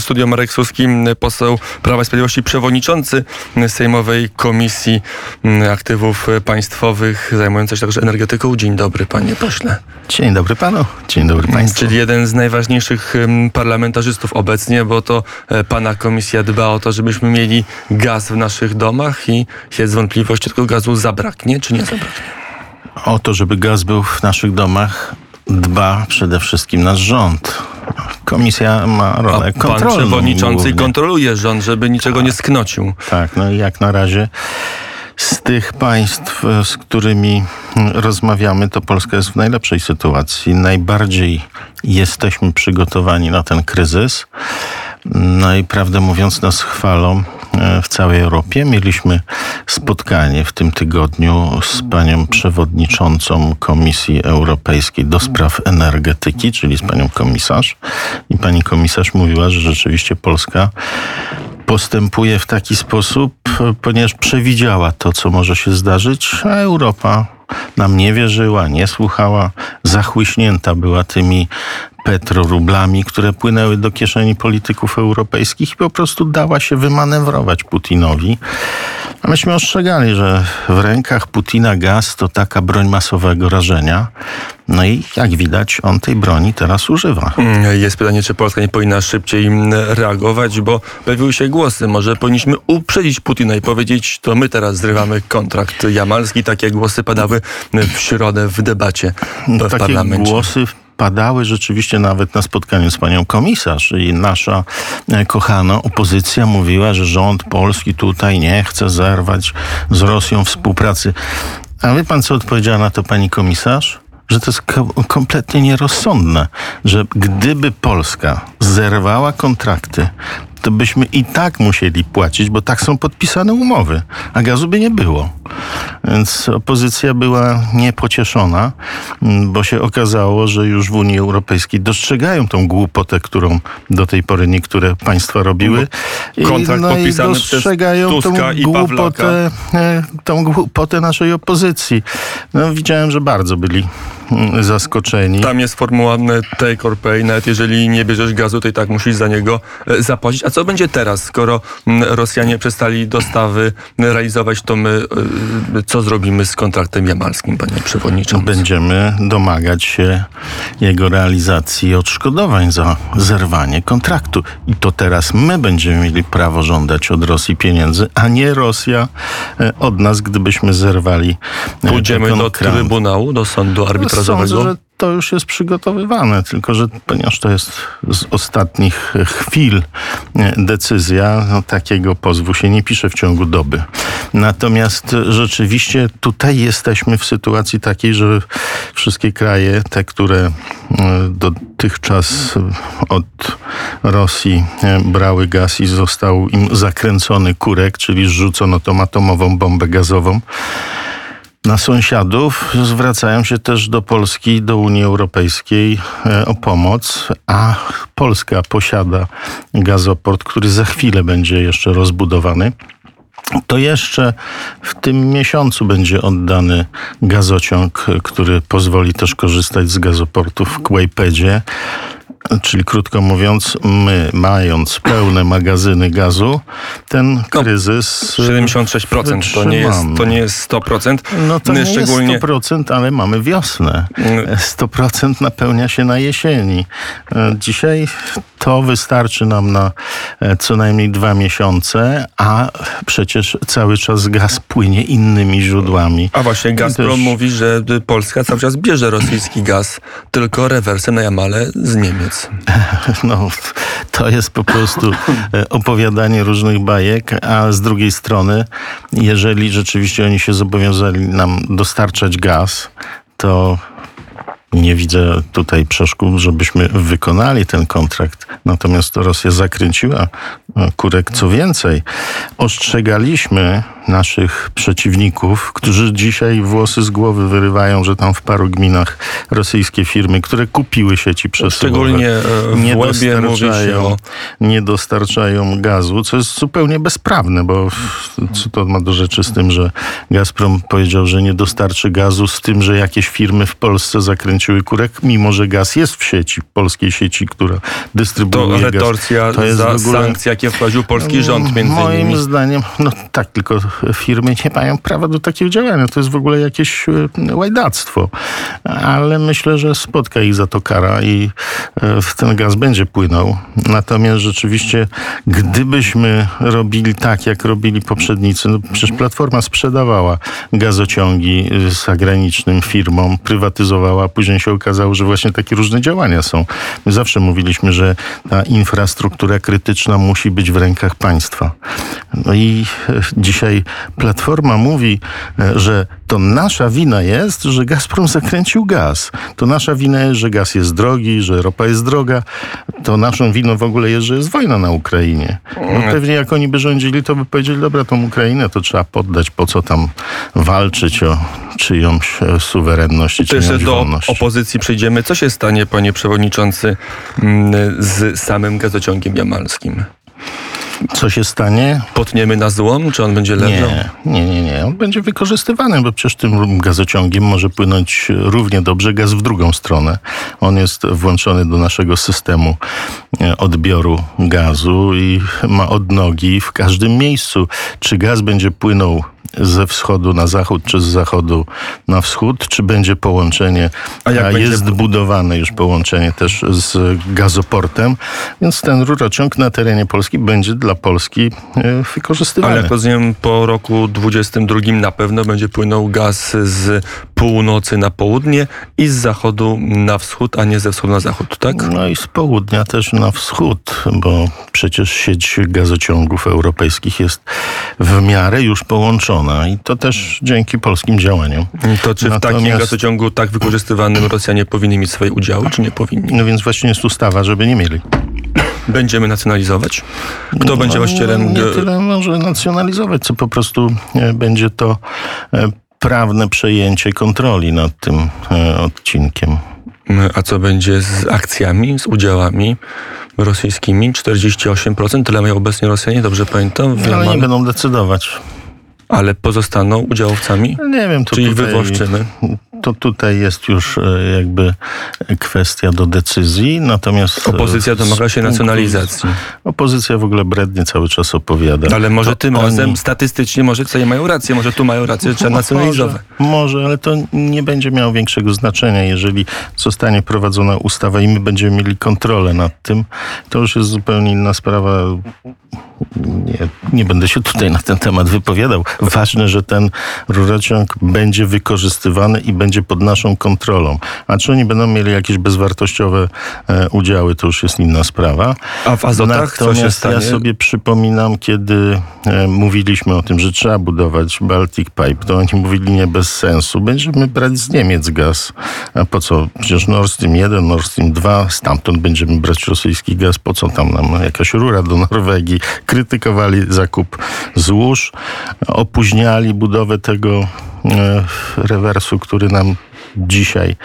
W studio Marek Suski, poseł Prawa i Sprawiedliwości, przewodniczący Sejmowej Komisji Aktywów Państwowych, zajmujący się także energetyką. Dzień dobry, panie pośle. Dzień dobry panu, dzień dobry państwu. Czyli jeden z najważniejszych parlamentarzystów obecnie, bo to e, pana komisja dba o to, żebyśmy mieli gaz w naszych domach i jest wątpliwość, czy tego gazu zabraknie, czy nie zabraknie. O to, żeby gaz był w naszych domach, dba przede wszystkim nasz rząd. Komisja ma rolę A pan kontrolną. przewodniczący głównie. kontroluje rząd, żeby niczego nie sknocił. Tak, no i jak na razie z tych państw, z którymi rozmawiamy, to Polska jest w najlepszej sytuacji. Najbardziej jesteśmy przygotowani na ten kryzys. No i prawdę mówiąc, nas chwalą w całej Europie. Mieliśmy spotkanie w tym tygodniu z panią przewodniczącą Komisji Europejskiej do spraw energetyki, czyli z panią komisarz. I pani komisarz mówiła, że rzeczywiście Polska postępuje w taki sposób, e, ponieważ przewidziała to, co może się zdarzyć, a Europa nam nie wierzyła, nie słuchała, zachłyśnięta była tymi petrorublami, które płynęły do kieszeni polityków europejskich i po prostu dała się wymanewrować Putinowi. A myśmy ostrzegali, że w rękach Putina gaz to taka broń masowego rażenia. No i jak widać, on tej broni teraz używa. Mm, Jest pytanie, czy Polska nie powinna szybciej mm, reagować, bo pojawiły się głosy. Może powinniśmy uprzedzić Putina i powiedzieć, to my teraz zrywamy kontrakt jamalski. Takie głosy padały w środę w debacie w Takie parlamencie. głosy padały rzeczywiście nawet na spotkaniu z panią komisarz i nasza e, kochana opozycja mówiła, że rząd polski tutaj nie chce zerwać z Rosją współpracy. A wie pan, co odpowiedziała na to pani komisarz? Że to jest ko- kompletnie nierozsądne, że gdyby Polska zerwała kontrakty, to byśmy i tak musieli płacić, bo tak są podpisane umowy, a gazu by nie było. Więc opozycja była niepocieszona, m, bo się okazało, że już w Unii Europejskiej dostrzegają tą głupotę, którą do tej pory niektóre państwa robiły. I, Kontrakt no i podpisany przez dostrzegają tą Tuska i głupotę, e, tą głupotę naszej opozycji. No, widziałem, że bardzo byli mm, zaskoczeni. Tam jest formuła mm, take or pay. Nawet jeżeli nie bierzesz gazu, to i tak musisz za niego e, zapłacić. A co będzie teraz, skoro mm, Rosjanie przestali dostawy realizować, to my e, co zrobimy z kontraktem jamalskim, panie przewodniczący? Będziemy domagać się jego realizacji i odszkodowań za zerwanie kontraktu. I to teraz my będziemy mieli prawo żądać od Rosji pieniędzy, a nie Rosja e, od nas, gdybyśmy zerwali e, Pójdziemy do. Trybunału, do sądu arbitrażowego. Sądzę, że to już jest przygotowywane, tylko że ponieważ to jest z ostatnich chwil e, decyzja, no, takiego pozwu się nie pisze w ciągu doby. Natomiast rzeczywiście tutaj jesteśmy w sytuacji takiej, że wszystkie kraje, te, które e, dotychczas od Rosji e, brały gaz i został im zakręcony kurek, czyli zrzucono tą atomową bombę gazową, na sąsiadów zwracają się też do Polski, do Unii Europejskiej e, o pomoc, a Polska posiada gazoport, który za chwilę będzie jeszcze rozbudowany. To jeszcze w tym miesiącu będzie oddany gazociąg, który pozwoli też korzystać z gazoportu w Kłajpedzie. Czyli krótko mówiąc, my mając pełne magazyny gazu, ten kryzys. e, 76% to nie, jest, to nie jest 100%. No to nie Szczególnie jest 100%, ale mamy wiosnę. Mm. 100% napełnia się na jesieni. E, Dzisiaj to wystarczy nam na e, co najmniej dwa miesiące, a przecież cały czas gaz płynie innymi źródłami. A właśnie Gazprom też- mówi, że Polska cały czas bierze rosyjski gaz, tylko rewersem na Jamale z Niemiec. No, to jest po prostu e, opowiadanie różnych bajek, a z drugiej strony, jeżeli rzeczywiście oni się zobowiązali nam dostarczać gaz, to nie widzę tutaj przeszkód, żebyśmy wykonali ten kontrakt. Natomiast Rosja zakręciła e, kurek. Co więcej, ostrzegaliśmy naszych przeciwników, którzy dzisiaj włosy z głowy wyrywają, że tam w paru gminach rosyjskie firmy, które kupiły sieci przesyłowe, Szczególnie e, nie dostarczają, nie dostarczają gazu, co jest zupełnie bezprawne, bo co to ma do rzeczy z tym, że Gazprom powiedział, że nie dostarczy gazu, z tym, że jakieś firmy w Polsce zakręciły kurek, mimo że gaz jest w sieci, polskiej sieci, która To dystrybuuje gaz. retorsja To jest za w ogóle- sankcje, jakie wprowadził polski rząd między Moim innymi. zdaniem, no tak, tylko firmy nie mają prawa do takiego działania. To jest w ogóle jakieś e, łajdactwo. Ale myślę, że spotka ich za to kara i e, ten gaz będzie płynął. Natomiast rzeczywiście, gdybyśmy robili tak, jak robili poprzednicy, no przecież Platforma sprzedawała gazociągi e, zagranicznym firmom, prywatyzowała, później się okazało, że właśnie takie różne działania są. My zawsze mówiliśmy, że ta infrastruktura krytyczna musi być w rękach państwa. No i e, dzisiaj Platforma mówi, e, że to nasza wina jest, że Gazprom zakręcił gaz. To nasza wina jest, że gaz jest drogi, że ropa jest droga. To naszą winą w ogóle jest, że jest wojna na Ukrainie. No pewnie jak oni by rządzili, to by powiedzieli, dobra, tą Ukrainę to trzeba poddać, po co tam walczyć o czyjąś e, suwerenność i jeszcze czyjąś do wolność. opozycji przejdziemy. Co się stanie, panie przewodniczący, mm, z samym gazociągiem jamalskim? Co się stanie? Potniemy na złom, czy on będzie leżał? Nie, nie, nie, nie. On będzie wykorzystywany, bo przecież tym gazociągiem może płynąć równie dobrze gaz w drugą stronę. On jest włączony do naszego systemu e, odbioru gazu i ma odnogi w każdym miejscu. Czy gaz będzie płynął ze wschodu na zachód, czy z zachodu na wschód, czy będzie połączenie, A będzie- jest budowane już połączenie też z gazoportem, więc ten rurociąg na terenie Polski będzie dla Polski e, wykorzystywany. Ale jak rozumiem, po roku 22 na pewno będzie płynął gaz z północy na południe i z zachodu na wschód, a nie ze wschodu na zachód, tak? No i z południa też na wschód, bo przecież sieć gazociągów europejskich jest w miarę już połączona i to też dzięki polskim działaniom. To czy w takim Natomiast- gazociągu tak wykorzystywanym Rosjanie powinni mieć swoje udziały, czy nie powinni? No więc właśnie jest ustawa, żeby nie mieli. Będziemy nacjonalizować? Kto będzie właścicielem? Nie tyle może nacjonalizować, co po prostu e, będzie to e, prawne przejęcie kontroli nad tym e, odcinkiem. A co będzie z akcjami, z udziałami rosyjskimi? 48%, tyle mają obecnie Rosjanie, dobrze pamiętam? Ale nie będą decydować. Ale pozostaną udziałowcami? Nie wiem, to Czyli tutaj, wywłaszczymy? to tutaj jest już e, jakby kwestia do decyzji, natomiast... e, Opozycja domaga się nacjonalizacji. Opozycja w ogóle brednie cały czas opowiada. Ale może To tym oni- razem statystycznie może tutaj mają rację, może tu mają rację, trzeba nacjonalizować. Może, może, ale to nie będzie miało większego znaczenia. Jeżeli zostanie prowadzona ustawa i my będziemy mieli kontrolę nad tym, to już jest zupełnie inna sprawa. Nie, nie będę się tutaj na ten temat wypowiadał. Ważne, że ten rurociąg będzie wykorzystywany i będzie pod naszą kontrolą. A czy oni będą mieli jakieś bezwartościowe e, udziały, to już jest inna sprawa. A w Azotach co się Natomiast stanie? ja sobie przypominam, kiedy e, mówiliśmy o tym, że trzeba budować Baltic Pipe, to oni mówili nie bez sensu. Będziemy brać z Niemiec gaz. A po co? Przecież Nord Stream 1, Nord Stream 2, stamtąd będziemy brać rosyjski gaz. Po co tam nam jakaś rura do Norwegii? Krytykowali zakup złóż, opóźniali budowę tego e, rewersu, który nam dzisiaj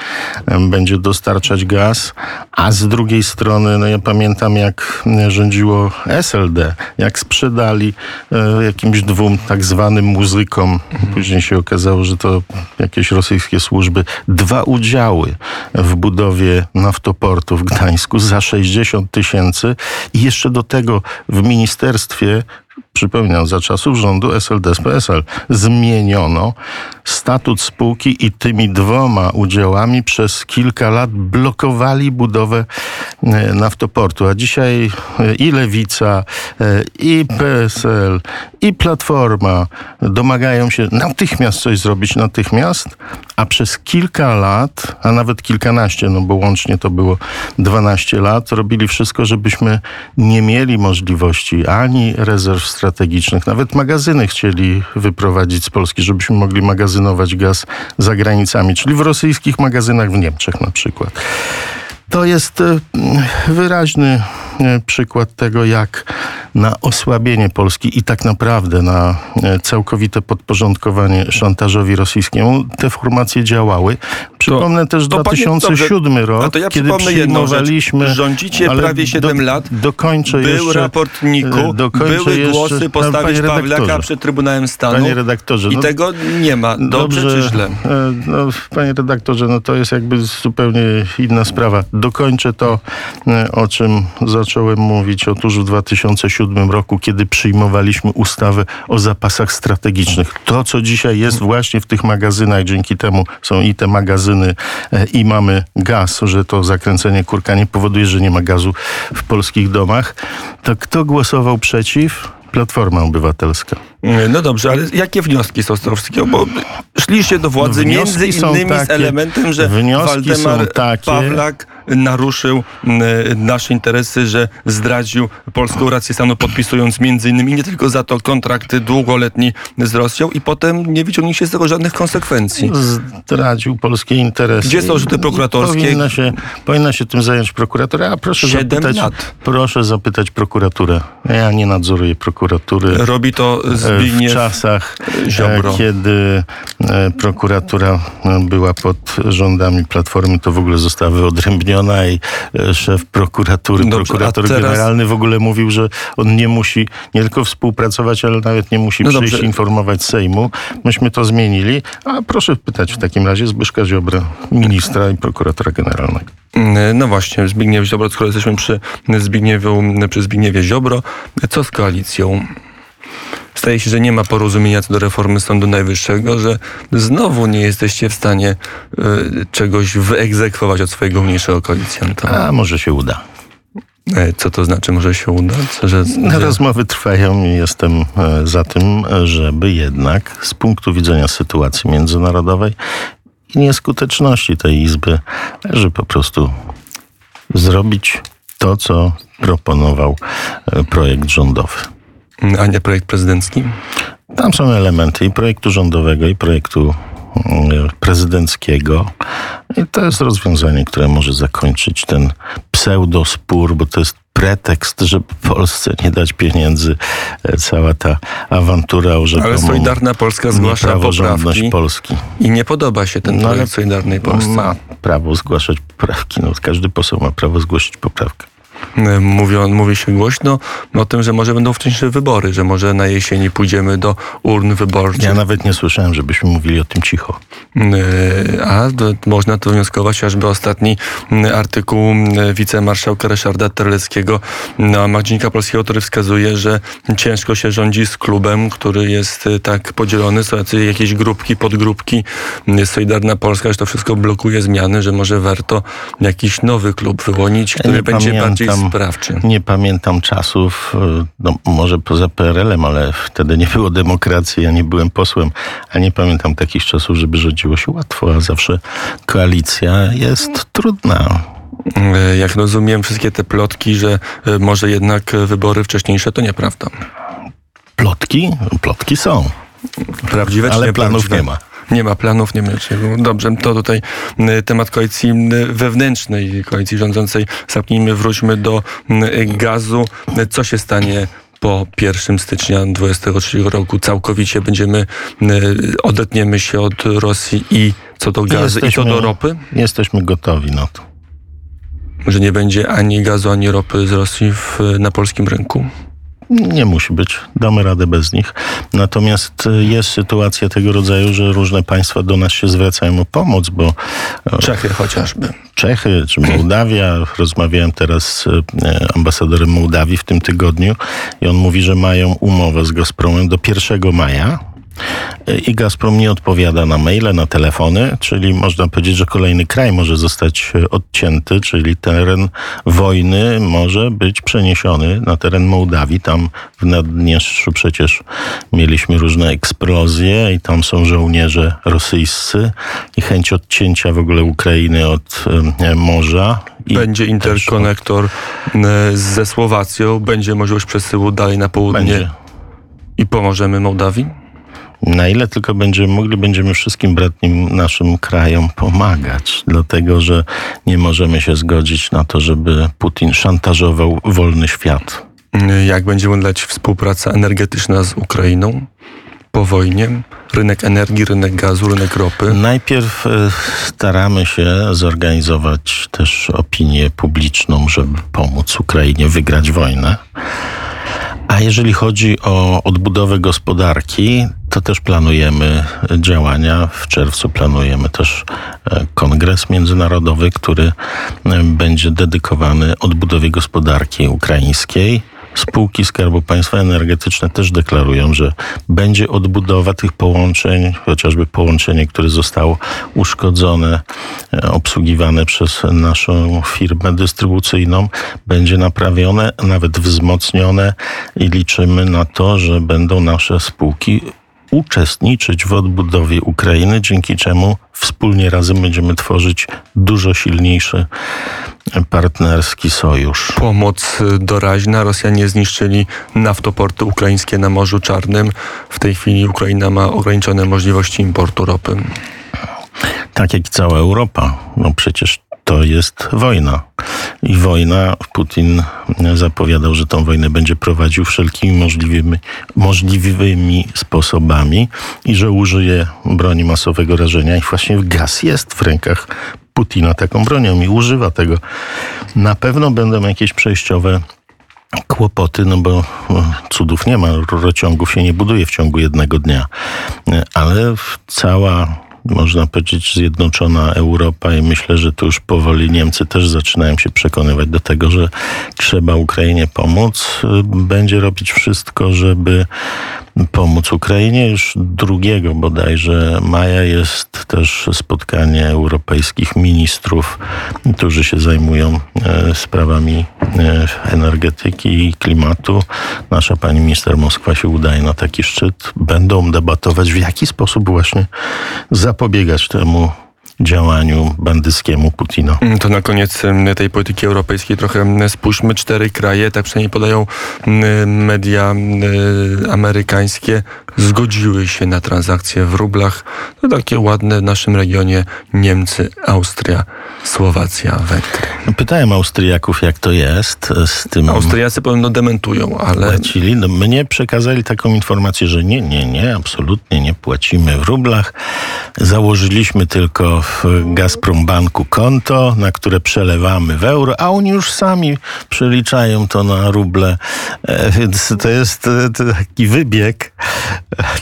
będzie dostarczać gaz, a z drugiej strony, no ja pamiętam jak e, rządziło SLD, jak sprzedali e, jakimś dwóm tak zwanym muzykom, później się okazało, że to jakieś rosyjskie służby, dwa udziały w budowie naftoportu w Gdańsku za 60 tysięcy. I jeszcze do tego w ministerstwie przypominam, za czasów rządu SLD z PSL zmieniono statut spółki i tymi dwoma udziałami przez kilka lat blokowali budowę naftoportu. A dzisiaj e, i Lewica, e, i PSL, i Platforma domagają się natychmiast coś zrobić, natychmiast, a przez kilka lat, a nawet kilkanaście, no bo łącznie to było 12 lat, robili wszystko, żebyśmy nie mieli możliwości ani rezerw strategicznych, nawet magazyny chcieli wyprowadzić z Polski, żebyśmy mogli magazynować gaz za granicami, czyli w rosyjskich magazynach w Niemczech na przykład. To jest e, wyraźny e, przykład tego, jak na osłabienie Polski i tak naprawdę na e, całkowite podporządkowanie szantażowi rosyjskiemu, te formacje działały. Przypomnę też to panie- 2007 dobrze, rok, ja kiedy przyjmowaliśmy... Rządzicie prawie 7 do- lat. Dokończę Był jeszcze... raport NIK-u, e, dokończę były jeszcze- głosy Panie postawić. Pawlaka przed Trybunałem Stanu. Panie redaktorze, I no- tego nie ma. Dobrze, czy źle? e, No, panie redaktorze, no to jest jakby zupełnie inna sprawa. Dokończę to, o czym zacząłem mówić. Otóż w 2007 roku, kiedy przyjmowaliśmy ustawę o zapasach strategicznych. To, co dzisiaj jest właśnie w tych magazynach, dzięki temu są i te magazyny, e, i mamy gaz, że to zakręcenie kurka nie powoduje, że nie ma gazu w polskich domach. To kto głosował przeciw? Platforma Obywatelska. No dobrze, ale jakie wnioski są z tego wszystkiego? Bo szliście do władzy No, wnioski między są innymi z takie- elementem, że wnioski są Waldemar takie- Pawlak naruszył nasze interesy, że zdradził polską rację stanu, podpisując między innymi nie tylko za to kontrakty długoletni z Rosją i potem nie wyciągnie się z tego żadnych konsekwencji. zdradził polskie interesy. Gdzie są rzuty prokuratorskie? Powinna się, powinna się tym zająć prokuratura. A proszę zapytać, lat. proszę zapytać prokuraturę. Ja nie nadzoruję prokuratury. Robi to E, W Zbigniew czasach, Ziobro. e, kiedy e, prokuratura e, była pod rządami Platformy, to w ogóle została wyodrębniona i e, szef prokuratury, Dobrze, prokurator teraz- generalny w ogóle mówił, że on nie musi nie tylko współpracować, ale nawet nie musi No przyjść dobrze. informować Sejmu. Myśmy to zmienili, a proszę pytać w takim razie Zbyszka Ziobra, ministra i prokuratora generalnego. No właśnie, Zbigniew Ziobro, skoro jesteśmy przy Zbigniewu, przy Zbigniewie Ziobro, co z koalicją? Staje się, że nie ma porozumienia co do reformy Sądu Najwyższego, że znowu nie jesteście w stanie y, czegoś wyegzekwować od swojego mniejszego koalicjanta. A może się uda. E, Co to znaczy, może się uda? Co, że, że... Rozmowy trwają i jestem e, za tym, żeby jednak z punktu widzenia sytuacji międzynarodowej i nieskuteczności tej Izby, że po prostu zrobić to, co proponował projekt rządowy. A nie projekt prezydencki? Tam są elementy i projektu rządowego, i projektu mm, prezydenckiego. I to jest rozwiązanie, które może zakończyć ten pseudospór, bo to jest pretekst, żeby Polsce nie dać pieniędzy. E, Cała ta awantura o rzekomą Ale Solidarna Polska zgłasza poprawki Polski. i nie podoba się ten No projekt Solidarnej Polsce. Ma prawo zgłaszać poprawki. No, każdy poseł ma prawo zgłosić poprawkę. E, Mówią, mówi się głośno o tym, że może będą wcześniejsze wybory, że może na jesieni pójdziemy do urn wyborczych. Ja nawet nie słyszałem, żebyśmy mówili o tym cicho. E, A można to wnioskować, chociażby ostatni artykuł wicemarszałka Ryszarda Terleckiego na Magdziennika Polskiego, który wskazuje, że ciężko się rządzi z klubem, który jest e, tak podzielony. Są jakieś grupki, podgrupki. M, Solidarna Polska, że to wszystko blokuje zmiany, że może warto jakiś nowy klub wyłonić, który nie będzie bardziej pamiętam. sprawczy. Nie pamiętam czasów, y, no może poza PRL-em, ale wtedy nie było demokracji, ja nie byłem posłem, a nie pamiętam takich czasów, żeby rządziło się łatwo, a zawsze koalicja jest trudna. E, Jak rozumiem, wszystkie te plotki, że e, może jednak wybory wcześniejsze, to nieprawda. Plotki? Plotki są, Prawdziwe ale planów nie ma. Nie ma planów, nie ma niczego. Dobrze, to tutaj y, temat koalicji y, wewnętrznej, koalicji rządzącej. Zamknijmy, wróćmy do y, gazu. Co się stanie po 1 stycznia 2023 roku? Całkowicie będziemy, odetniemy się od Rosji i co do gazu i co Jesteśmy- do ropy? Jesteśmy gotowi na to. Że nie będzie ani gazu, ani ropy z Rosji w, na polskim rynku? Nie musi być, damy radę bez nich. Natomiast y, jest sytuacja tego rodzaju, że różne państwa do nas się zwracają o pomoc, bo e, Czechy chociażby. Czechy czy Mołdawia. Rozmawiałem teraz z e, ambasadorem Mołdawii w tym tygodniu i on mówi, że mają umowę z Gazpromem do 1 maja. E, I Gazprom nie odpowiada na maile, na telefony, czyli można powiedzieć, że kolejny kraj może zostać e, odcięty, czyli teren wojny może być przeniesiony na teren Mołdawii. Tam w Naddniestrzu przecież mieliśmy różne eksplozje i tam są żołnierze rosyjscy i chęć odcięcia w ogóle Ukrainy od e, morza. I Będzie interkonektor y, ze Słowacją, będzie możliwość przesyłu dalej na południe Będzie. i pomożemy Mołdawii? Na ile tylko będziemy mogli, będziemy wszystkim bratnim naszym krajom pomagać, dlatego że nie możemy się zgodzić na to, żeby Putin szantażował wolny świat. Jak będzie wyglądać współpraca energetyczna z Ukrainą po wojnie? Rynek energii, rynek gazu, rynek ropy. Najpierw e, staramy się zorganizować też opinię publiczną, żeby pomóc Ukrainie wygrać wojnę. A jeżeli chodzi o odbudowę gospodarki, to też planujemy działania. W czerwcu planujemy też e, kongres międzynarodowy, który e, będzie dedykowany odbudowie gospodarki ukraińskiej. Spółki Skarbu Państwa energetyczne też deklarują, że będzie odbudowa tych połączeń, chociażby połączenie, które zostało uszkodzone, e, obsługiwane przez naszą firmę dystrybucyjną, będzie naprawione, nawet wzmocnione i liczymy na to, że będą nasze spółki uczestniczyć w odbudowie Ukrainy, dzięki czemu wspólnie razem będziemy tworzyć dużo silniejszy partnerski sojusz. Pomoc doraźna. Rosjanie zniszczyli naftoporty ukraińskie na Morzu Czarnym. W tej chwili Ukraina ma ograniczone możliwości importu ropy. Tak jak i cała Europa. No przecież to jest wojna. I wojna, Putin zapowiadał, że tą wojnę będzie prowadził wszelkimi możliwymi, możliwymi sposobami i że użyje broni masowego rażenia. I właśnie gaz jest w rękach Putina taką bronią i używa tego. Na pewno będą jakieś przejściowe kłopoty, no bo cudów nie ma, rurociągów się nie buduje w ciągu jednego dnia, ale cała można powiedzieć, zjednoczona Europa i myślę, że tu już powoli Niemcy też zaczynają się przekonywać do tego, że trzeba Ukrainie pomóc. Będzie robić wszystko, żeby pomóc Ukrainie. Już drugiego bodajże maja jest też spotkanie europejskich ministrów, którzy się zajmują e, sprawami e, energetyki i klimatu. Nasza pani minister Moskwa się udaje na taki szczyt. Będą debatować, w jaki sposób właśnie zapobiegać temu działaniu bandyckiemu Putina. To na koniec tej polityki europejskiej trochę spójrzmy. Cztery kraje, tak przynajmniej podają media amerykańskie, zgodziły się na transakcje w rublach. To takie ładne w naszym regionie Niemcy, Austria, Słowacja, Węgry. Pytałem Austriaków, jak to jest z tym. Austriacy podobno dementują, ale. Płacili. No, mnie przekazali taką informację, że nie, nie, nie, absolutnie nie płacimy w rublach. Założyliśmy tylko w Gazprombanku konto, na które przelewamy w euro, a oni już sami przeliczają to na ruble. E, więc to jest e, taki wybieg.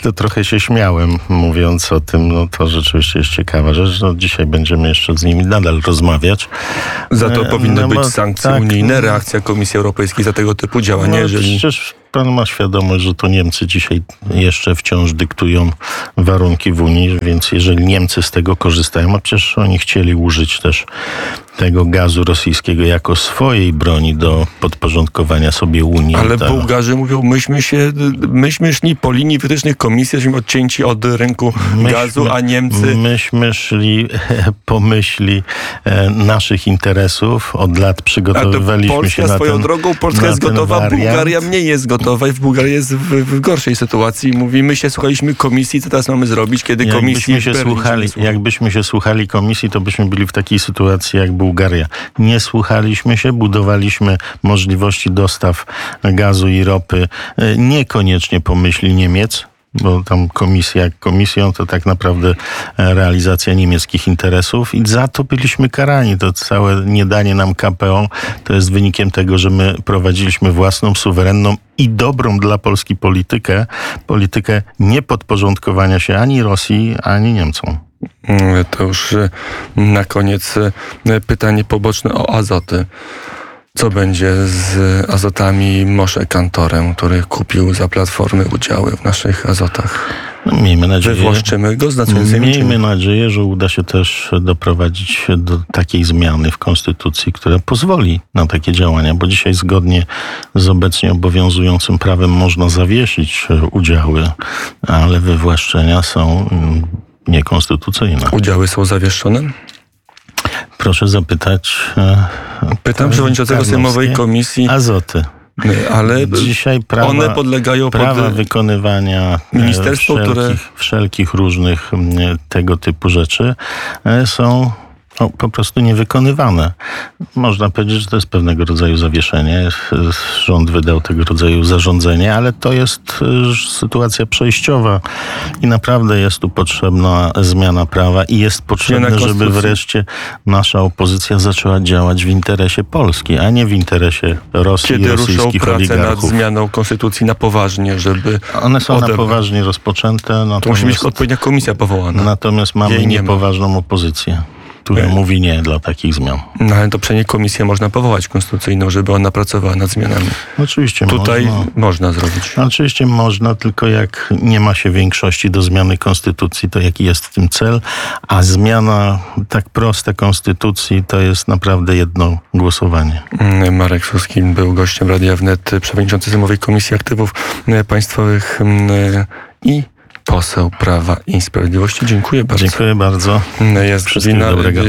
To trochę się śmiałem, mówiąc o tym. No to rzeczywiście jest ciekawa rzecz. No, dzisiaj będziemy jeszcze z nimi nadal rozmawiać. Za to powinny no, być sankcje tak, unijne, reakcja Komisji Europejskiej za tego typu działania. No, jeżeli... Przecież pan ma świadomość, że to Niemcy dzisiaj jeszcze wciąż dyktują warunki w Unii, więc jeżeli Niemcy z tego korzystają, a przecież oni chcieli użyć też tego gazu rosyjskiego jako swojej broni do podporządkowania sobie Unii. Ale to... Bułgarzy mówią, myśmy się, myśmy szli po linii wytycznych komisji, jesteśmy odcięci od rynku myśmy, gazu, a Niemcy... Myśmy szli po myśli e, naszych interesów, od lat przygotowywaliśmy Polska się na swoją ten, drogą, Polska jest gotowa, wariant. Bułgaria mniej jest gotowa i w Bułgarii jest w, w gorszej sytuacji. Mówi, my się słuchaliśmy komisji, co teraz mamy zrobić, kiedy komisji... Jakbyśmy się, słuchali, jakbyśmy się słuchali komisji, to byśmy byli w takiej sytuacji, jak był Bułgaria. Nie słuchaliśmy się, budowaliśmy możliwości dostaw gazu i ropy e, niekoniecznie po myśli Niemiec, bo tam komisja jak komisją to tak naprawdę e, realizacja niemieckich interesów i za to byliśmy karani. To całe niedanie nam KPO to jest wynikiem tego, że my prowadziliśmy własną, suwerenną i dobrą dla Polski politykę, politykę niepodporządkowania się ani Rosji, ani Niemcom. Mm, to już y, na koniec y, pytanie poboczne o azoty. Co będzie z azotami Moshe Kantorem, który kupił za platformy udziały w naszych azotach? No, miejmy nadzieję, Wywłaszczymy go, znaczącymi Miejmy nadzieję, że uda się też doprowadzić do takiej zmiany w Konstytucji, która pozwoli na takie działania, bo dzisiaj zgodnie z obecnie obowiązującym prawem można zawiesić udziały, ale wywłaszczenia są niekonstytucyjna. Udziały są zawieszone? Proszę zapytać. E, Pytam przewodniczącego Sejmowej Komisji. Azoty. Ale dzisiaj prawa, one podlegają prawa pod wykonywania e, ministerstwo, wszelkich, które... wszelkich różnych tego typu rzeczy e, są no, po prostu niewykonywane. Można powiedzieć, że to jest pewnego rodzaju zawieszenie. Rząd wydał tego rodzaju zarządzenie, ale to jest y, sytuacja przejściowa i naprawdę jest tu potrzebna zmiana prawa i jest potrzebne, żeby wreszcie nasza opozycja zaczęła działać w interesie Polski, a nie w interesie Rosji i Kiedy ruszą prace nad zmianą konstytucji na poważnie, żeby... One są na odebrać. poważnie rozpoczęte, To musi być odpowiednia komisja powołana. natomiast mamy niepoważną opozycję, która Nie. mówi nie dla takich zmian. No ale to przynajmniej komisję można powołać konstytucyjną, żeby ona pracowała nad zmianami. Oczywiście Tutaj można. można zrobić. Oczywiście można, tylko jak nie ma się większości do zmiany konstytucji, to jaki jest w tym cel, a zmiana tak prosta konstytucji to jest naprawdę jedno głosowanie. Mm, Marek Suski był gościem Radia Wnet, przewodniczący Sejmowej Komisji Aktywów Państwowych mm, e, i poseł Prawa i Sprawiedliwości. Dziękuję bardzo. Dziękuję bardzo. Jest Wszystkiego godzina dobrego.